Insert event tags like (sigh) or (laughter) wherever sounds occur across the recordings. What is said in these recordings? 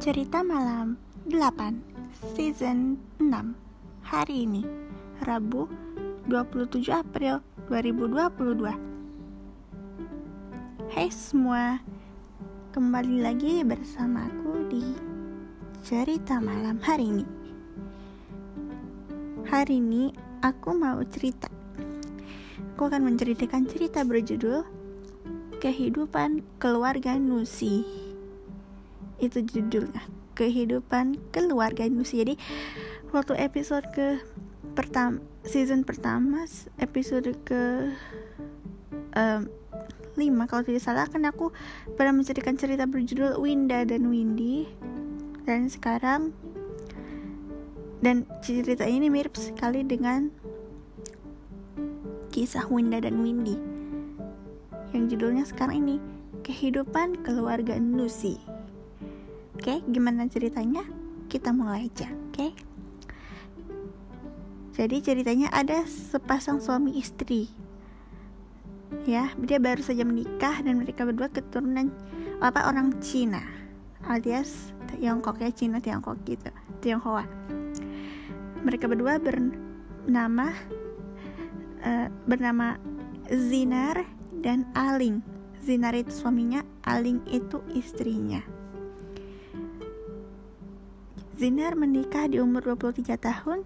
Cerita Malam 8 Season 6 Hari ini Rabu 27 April 2022 Hai semua Kembali lagi bersama aku di Cerita Malam hari ini. Hari ini aku mau cerita. Aku akan menceritakan cerita berjudul Kehidupan Keluarga Nusi itu judulnya kehidupan keluarga Nusi jadi waktu episode ke pertama season pertama episode ke um, 5 kalau tidak salah kan aku pernah menceritakan cerita berjudul Winda dan Windy. Dan sekarang dan cerita ini mirip sekali dengan kisah Winda dan Windy. Yang judulnya sekarang ini kehidupan keluarga Nusi Oke, gimana ceritanya? Kita mulai aja, oke? Jadi ceritanya ada sepasang suami istri. Ya, dia baru saja menikah dan mereka berdua keturunan apa orang Cina alias Tiongkok ya Cina Tiongkok gitu Tionghoa mereka berdua bernama uh, bernama Zinar dan Aling Zinar itu suaminya Aling itu istrinya Zinar menikah di umur 23 tahun,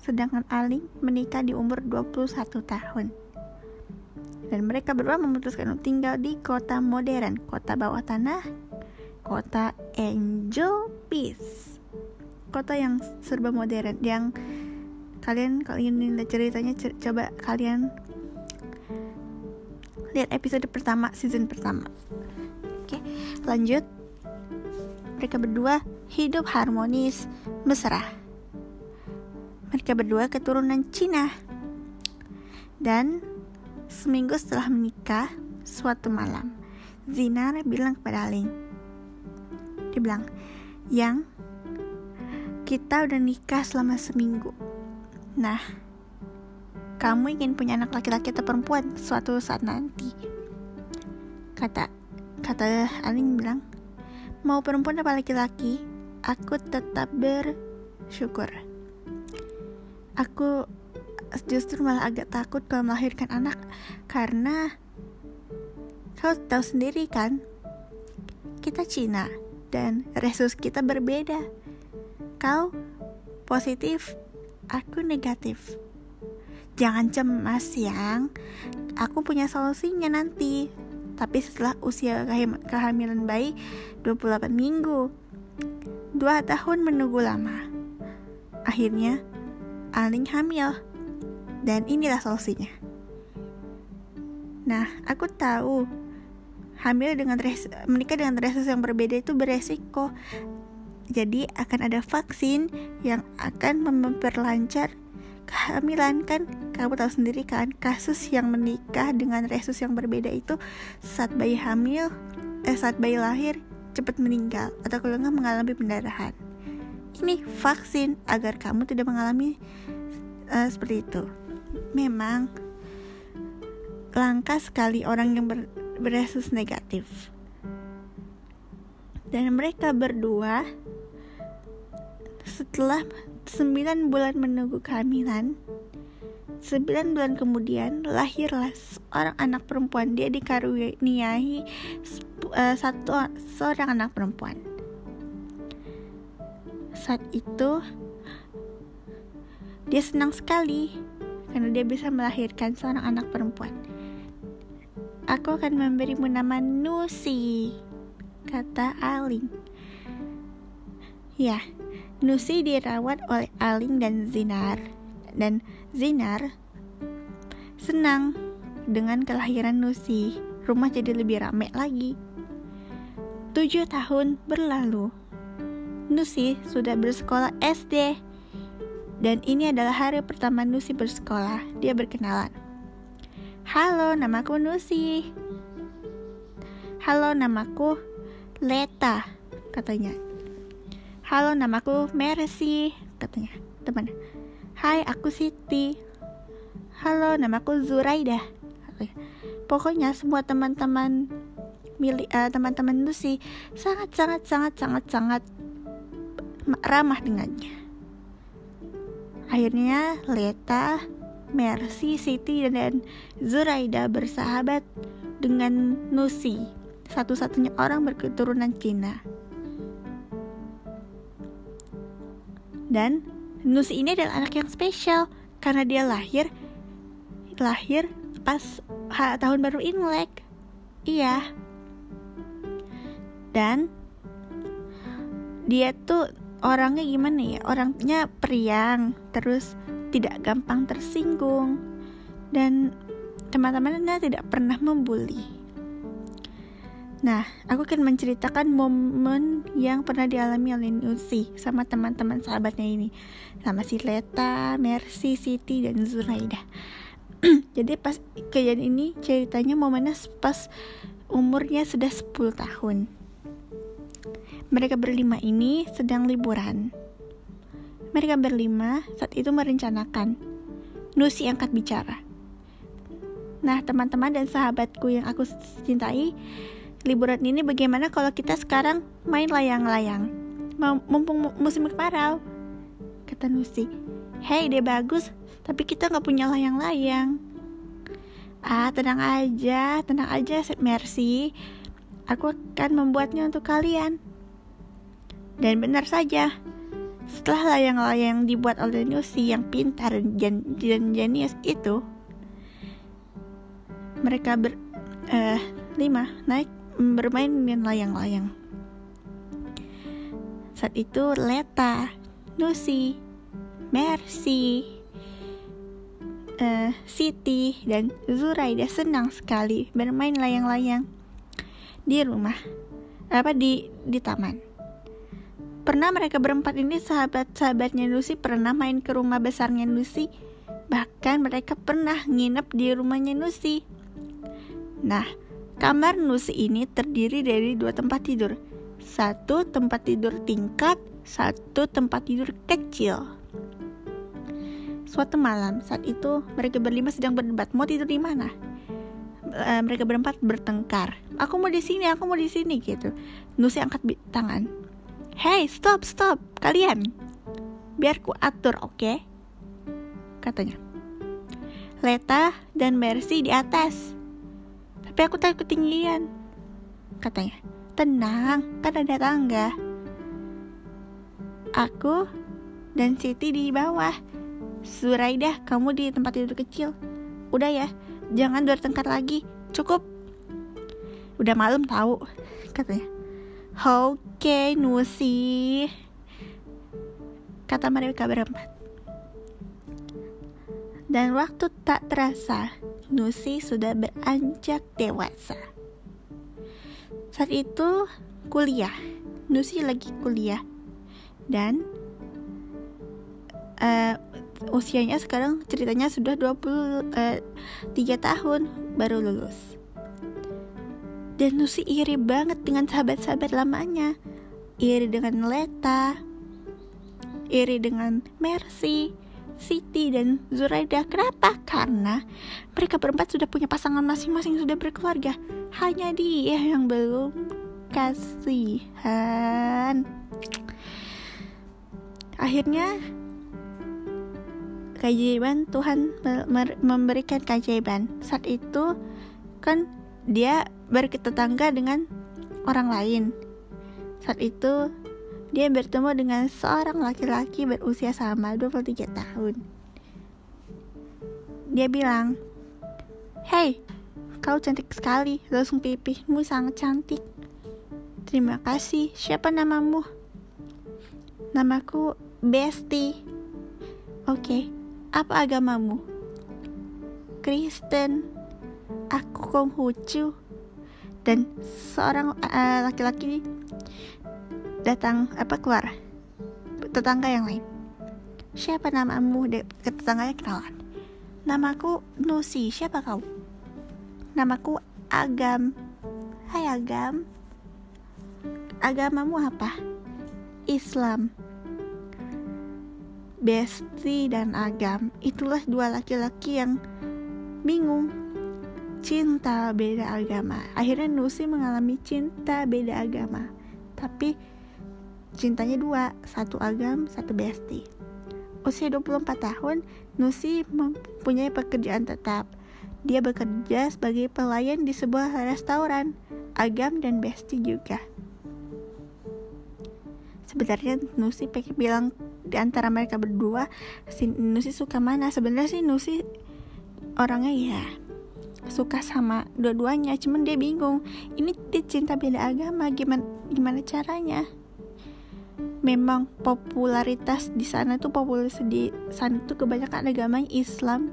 sedangkan Aling menikah di umur 21 tahun. Dan mereka berdua memutuskan untuk tinggal di kota modern, kota bawah tanah, kota Angel Peace. Kota yang serba modern, yang kalian kalian lihat ceritanya coba kalian lihat episode pertama season pertama. Oke, lanjut. Mereka berdua hidup harmonis, mesra. Mereka berdua keturunan Cina. Dan seminggu setelah menikah, suatu malam, Zinar bilang kepada Aling. Dia bilang, Yang, kita udah nikah selama seminggu. Nah, kamu ingin punya anak laki-laki atau perempuan suatu saat nanti. Kata kata Aling bilang, mau perempuan apa laki-laki, aku tetap bersyukur. Aku justru malah agak takut kalau melahirkan anak karena kau tahu sendiri kan, kita Cina dan resus kita berbeda. Kau positif, aku negatif. Jangan cemas, yang aku punya solusinya nanti. Tapi setelah usia kehamilan bayi 28 minggu, Dua tahun menunggu lama. Akhirnya, Aling hamil. Dan inilah solusinya. Nah, aku tahu hamil dengan res menikah dengan resus yang berbeda itu beresiko. Jadi akan ada vaksin yang akan memperlancar kehamilan kan kamu tahu sendiri kan kasus yang menikah dengan resus yang berbeda itu saat bayi hamil eh saat bayi lahir cepat meninggal atau kalau nggak mengalami pendarahan. Ini vaksin agar kamu tidak mengalami uh, seperti itu. Memang langka sekali orang yang ber, beresus negatif. Dan mereka berdua setelah 9 bulan menunggu kehamilan 9 bulan kemudian lahirlah seorang anak perempuan dia dikaruniai uh, satu seorang anak perempuan. Saat itu dia senang sekali karena dia bisa melahirkan seorang anak perempuan. Aku akan memberimu nama Nusi, kata Aling. Ya, Nusi dirawat oleh Aling dan Zinar, dan Zinar senang dengan kelahiran Nusi. Rumah jadi lebih ramai lagi. Tujuh tahun berlalu. Nusi sudah bersekolah SD. Dan ini adalah hari pertama Nusi bersekolah. Dia berkenalan. Halo, namaku Nusi. Halo, namaku Leta, katanya. Halo, namaku Mercy, katanya. Teman. Hai, aku Siti. Halo, namaku Zuraida. pokoknya semua teman-teman milik uh, teman-teman Lucy sangat sangat sangat sangat sangat ramah dengannya akhirnya Leta Mercy, Siti, dan Zuraida bersahabat dengan Nusi, satu-satunya orang berketurunan Cina. Dan Nusi ini adalah anak yang spesial karena dia lahir lahir pas ha, tahun baru Imlek. Iya. Dan dia tuh orangnya gimana ya? Orangnya periang, terus tidak gampang tersinggung, dan teman-temannya tidak pernah membuli. Nah, aku akan menceritakan momen yang pernah dialami oleh Nusi sama teman-teman sahabatnya ini. Sama si Leta, Mercy, Siti, dan Zuraida. (clears throat) Jadi pas kejadian ini ceritanya momennya pas umurnya sudah 10 tahun. Mereka berlima ini sedang liburan mereka berlima saat itu merencanakan. Nusi angkat bicara. Nah, teman-teman dan sahabatku yang aku cintai, liburan ini bagaimana kalau kita sekarang main layang-layang? Mumpung musim kemarau. Kata Nusi. Hei, dia bagus, tapi kita nggak punya layang-layang. Ah, tenang aja, tenang aja, Mercy. Aku akan membuatnya untuk kalian. Dan benar saja, setelah layang-layang dibuat oleh Nusi yang pintar dan, dan jenius itu, mereka ber uh, lima naik bermain dengan layang-layang. Saat itu Leta, Nusi, Mercy, uh, Siti, dan Zuraida senang sekali bermain layang-layang di rumah apa di di taman. Pernah mereka berempat ini sahabat-sahabatnya Lucy pernah main ke rumah besarnya Lucy. Bahkan mereka pernah nginep di rumahnya Lucy. Nah, kamar Lucy ini terdiri dari dua tempat tidur. Satu tempat tidur tingkat, satu tempat tidur kecil. Suatu malam, saat itu mereka berlima sedang berdebat mau tidur di mana. Uh, mereka berempat bertengkar. Aku mau di sini, aku mau di sini gitu. Nusi angkat tangan. Hey, stop, stop, kalian. Biar ku atur, oke? Okay? Katanya. Leta dan Mercy di atas. Tapi aku takut ketinggian. Katanya. Tenang, kan ada tangga. Aku dan Siti di bawah. Suraida, kamu di tempat tidur kecil. Udah ya, jangan bertengkar lagi. Cukup. Udah malam tahu, katanya. Oke, Nusi. Kata mereka berempat. Dan waktu tak terasa, Nusi sudah beranjak dewasa. Saat itu kuliah. Nusi lagi kuliah. Dan uh, usianya sekarang ceritanya sudah 23 uh, eh, tahun baru lulus. Dan Nusi iri banget dengan sahabat-sahabat lamanya. Iri dengan Leta, iri dengan Mercy, Siti dan Zuraida. Kenapa? Karena mereka berempat sudah punya pasangan masing-masing, sudah berkeluarga. Hanya dia yang belum kasihan. Akhirnya keajaiban Tuhan memberikan keajaiban. Saat itu kan dia bertetangga dengan orang lain. Saat itu, dia bertemu dengan seorang laki-laki berusia sama 23 tahun. Dia bilang, Hei, kau cantik sekali, langsung pipihmu sangat cantik. Terima kasih, siapa namamu? Namaku Besti. Oke, apa agamamu? Kristen. Aku Konghucu dan seorang uh, laki-laki datang apa keluar? Tetangga yang lain. Siapa namamu de tetangganya kenalan. Namaku Nusi. Siapa kau? Namaku Agam. Hai Agam. Agamamu apa? Islam. Besti dan Agam. Itulah dua laki-laki yang bingung. Cinta beda agama. Akhirnya Nusi mengalami cinta beda agama. Tapi cintanya dua, satu agam, satu besti. Usia 24 tahun, Nusi mempunyai pekerjaan tetap. Dia bekerja sebagai pelayan di sebuah restoran. Agam dan Besti juga. Sebenarnya Nusi pengen bilang di antara mereka berdua, si Nusi suka mana? Sebenarnya sih Nusi orangnya ya suka sama dua-duanya cuman dia bingung ini dia cinta beda agama gimana gimana caranya memang popularitas di sana tuh popularitas di sana tuh kebanyakan agama Islam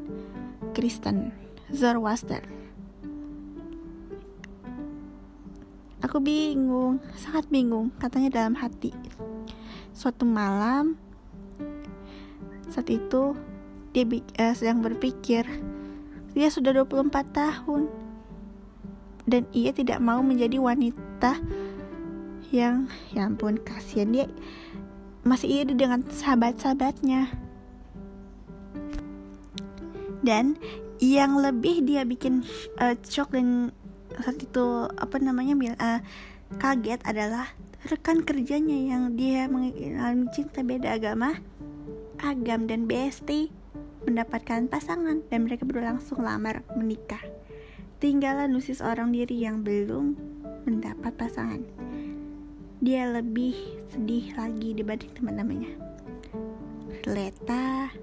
Kristen Zoroaster. Aku bingung sangat bingung katanya dalam hati. Suatu malam saat itu dia uh, sedang berpikir dia sudah 24 tahun dan ia tidak mau menjadi wanita yang ya ampun kasihan dia masih iri dengan sahabat-sahabatnya dan yang lebih dia bikin uh, dan saat itu apa namanya uh, kaget adalah rekan kerjanya yang dia mengalami cinta beda agama agam dan besti mendapatkan pasangan dan mereka berdua langsung lamar menikah. Tinggallah Nusi seorang diri yang belum mendapat pasangan. Dia lebih sedih lagi dibanding teman-temannya. Leta,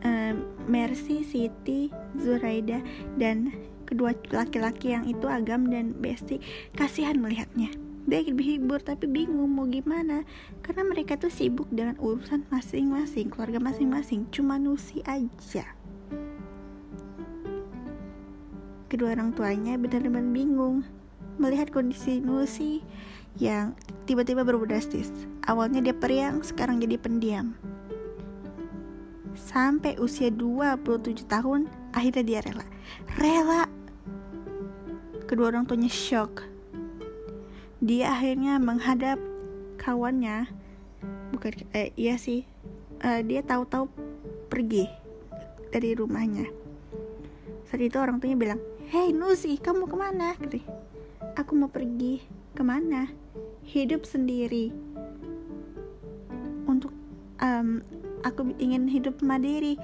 um, Mercy, Siti, Zuraida, dan kedua laki-laki yang itu Agam dan Besti kasihan melihatnya. Dia hibur tapi bingung mau gimana karena mereka tuh sibuk dengan urusan masing-masing keluarga masing-masing cuma Nusi aja. Kedua orang tuanya benar-benar bingung melihat kondisi Nusi yang tiba-tiba berubah drastis awalnya dia periang sekarang jadi pendiam. Sampai usia 27 tahun akhirnya dia rela. Rela! Kedua orang tuanya shock. Dia akhirnya menghadap kawannya. Bukan eh, iya sih. Uh, dia tahu-tahu pergi dari rumahnya saat itu orang tuanya bilang hei Nusi kamu ke mana? Gitu. Aku mau pergi ke mana? Hidup sendiri. Untuk um, aku ingin hidup mandiri.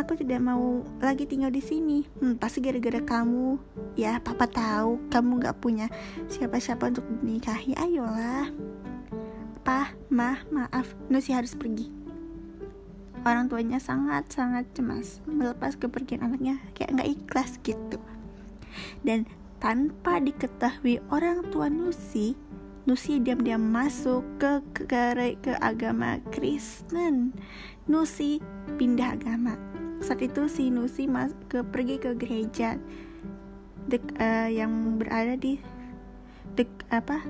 Aku tidak mau lagi tinggal di sini. Hmm, pasti gara-gara kamu. Ya papa tahu. Kamu nggak punya siapa-siapa untuk dinikahi. Ayolah. Pah mah maaf. Nusi harus pergi orang tuanya sangat-sangat cemas melepas kepergian anaknya kayak nggak ikhlas gitu. Dan tanpa diketahui orang tua Nusi Nusi diam-diam masuk ke, ke ke agama Kristen. Nusi pindah agama. Saat itu si Nusi mas ke pergi ke gereja dek uh, yang berada di dek apa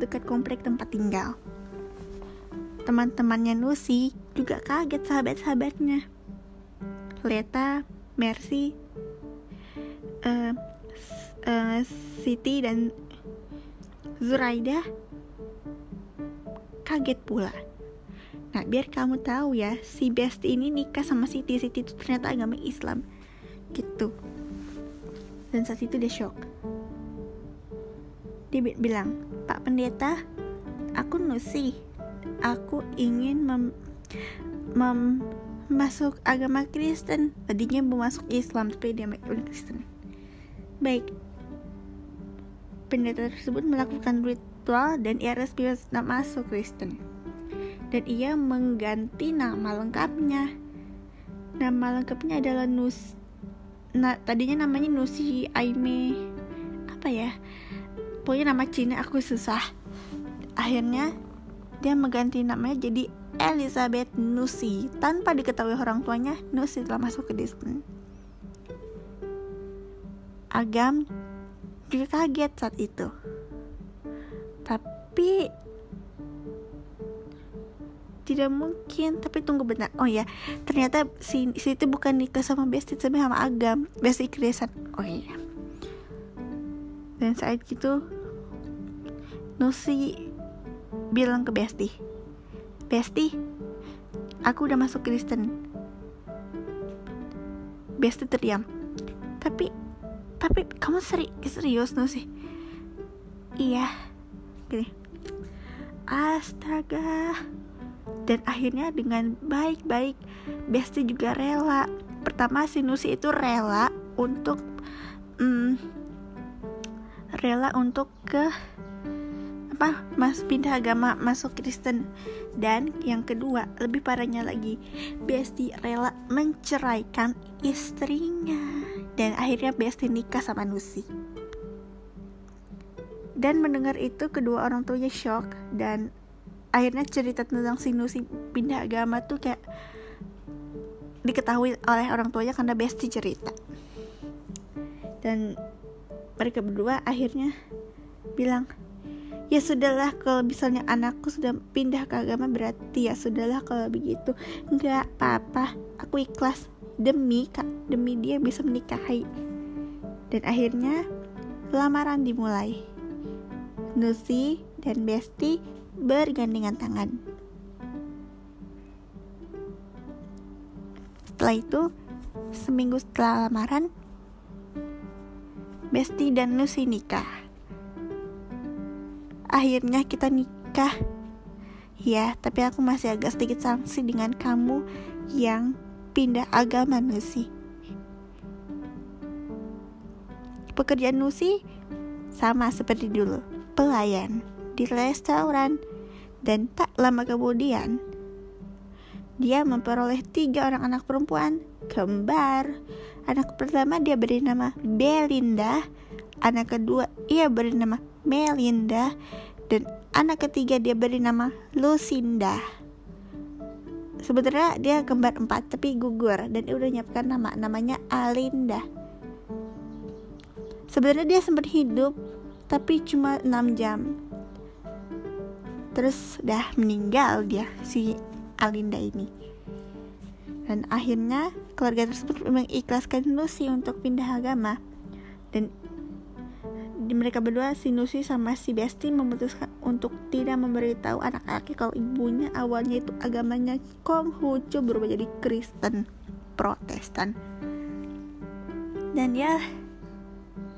dekat komplek tempat tinggal teman-temannya Nusi juga kaget sahabat-sahabatnya Leta, Mercy, uh, uh, Siti dan Zuraida kaget pula Nah, biar kamu tahu ya, si Besti ini nikah sama Siti. Siti itu ternyata agama Islam. Gitu. Dan saat itu dia shock. Dia bilang, Pak Pendeta, aku Nusi. Aku ingin mem, mem masuk agama Kristen. Tadinya mau masuk Islam, tapi dia udah Kristen. Baik. Pendeta tersebut melakukan ritual dan ia resmi masuk Kristen dan ia mengganti nama lengkapnya. Nama lengkapnya adalah Nus. Nah, tadinya namanya Nusi Aime apa ya? Pokoknya nama Cina aku susah. Akhirnya dia mengganti namanya jadi Elizabeth Nusi tanpa diketahui orang tuanya. Nusi telah masuk ke Disney. Agam juga kaget saat itu. Tapi tidak mungkin tapi tunggu bentar oh ya ternyata si, si itu bukan nikah sama Besti tapi sama Agam Besti Krisan oh iya dan saat itu Nusi bilang ke Besti Besti aku udah masuk Kristen. Besti terdiam. Tapi tapi kamu seri serius no sih? Iya. Gini. Astaga. Dan akhirnya dengan baik-baik Besti juga rela. Pertama si Nusi itu rela untuk mm, rela untuk ke apa? Mas pindah agama masuk Kristen. Dan yang kedua lebih parahnya lagi Besti rela menceraikan istrinya. Dan akhirnya Besti nikah sama Nusi. Dan mendengar itu kedua orang tuanya shock. Dan akhirnya cerita tentang si Nusi pindah agama tuh kayak diketahui oleh orang tuanya karena Besti cerita. Dan mereka berdua akhirnya bilang ya sudahlah kalau misalnya anakku sudah pindah ke agama berarti ya sudahlah kalau begitu. Nggak apa-apa aku ikhlas. Demi kak demi dia bisa menikahi. Dan akhirnya lamaran dimulai. Nusi dan Besti bergandengan tangan. Setelah itu seminggu setelah lamaran Besti dan Nusi nikah akhirnya kita nikah. Ya tapi aku masih agak sedikit sanksi dengan kamu yang pindah agama Nusi. Pekerjaan Nusi sama seperti dulu pelayan di restoran dan tak lama kemudian dia memperoleh tiga orang anak perempuan kembar. Anak pertama dia beri nama Belinda anak kedua ia beri nama Melinda dan anak ketiga dia beri nama Lucinda. Sebenarnya dia kembar empat tapi gugur dan udah nyiapkan nama namanya Alinda. Sebenarnya dia sempat hidup tapi cuma 6 jam. Terus udah meninggal dia si Alinda ini. Dan akhirnya keluarga tersebut mengikhlaskan Lucy untuk pindah agama. Dan mereka berdua si Nusi sama si Besti memutuskan untuk tidak memberitahu anak-anaknya kalau ibunya awalnya itu agamanya Konghucu berubah jadi Kristen Protestan dan ya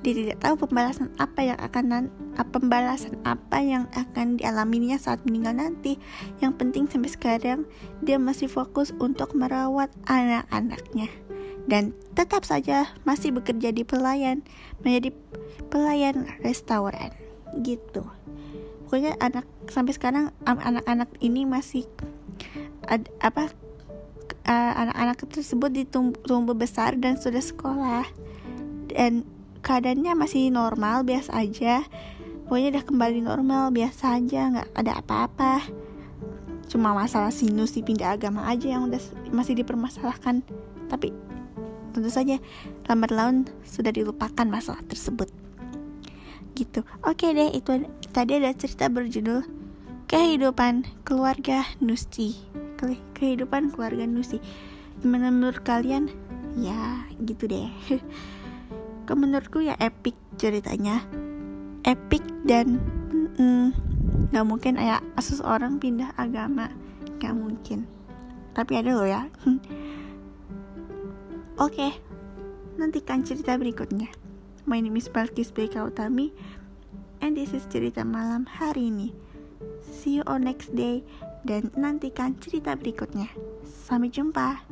dia tidak tahu pembalasan apa yang akan pembalasan apa yang akan dialaminya saat meninggal nanti. Yang penting sampai sekarang dia masih fokus untuk merawat anak-anaknya dan tetap saja masih bekerja di pelayan menjadi pelayan restoran gitu. Pokoknya anak sampai sekarang anak-anak ini masih ad, apa anak-anak uh, tersebut ditumbuh besar dan sudah sekolah. Dan keadaannya masih normal biasa aja. Pokoknya udah kembali normal biasa aja nggak ada apa-apa. Cuma masalah sinus pindah agama aja yang udah masih dipermasalahkan. Tapi tentu saja lambat laun sudah dilupakan masalah tersebut. Gitu. Oke deh itu tadi ada cerita berjudul kehidupan keluarga Nusti. Kehidupan keluarga gimana menurut kalian ya gitu deh. (laughs) Kalau menurutku ya epic ceritanya. Epic dan mm, nggak mungkin ya seseorang pindah agama. Nggak mungkin. Tapi ada loh ya (laughs) Oke, nantikan cerita berikutnya. My name is Balkis Beka Utami, and this is cerita malam hari ini. See you on next day, dan nantikan cerita berikutnya. Sampai jumpa.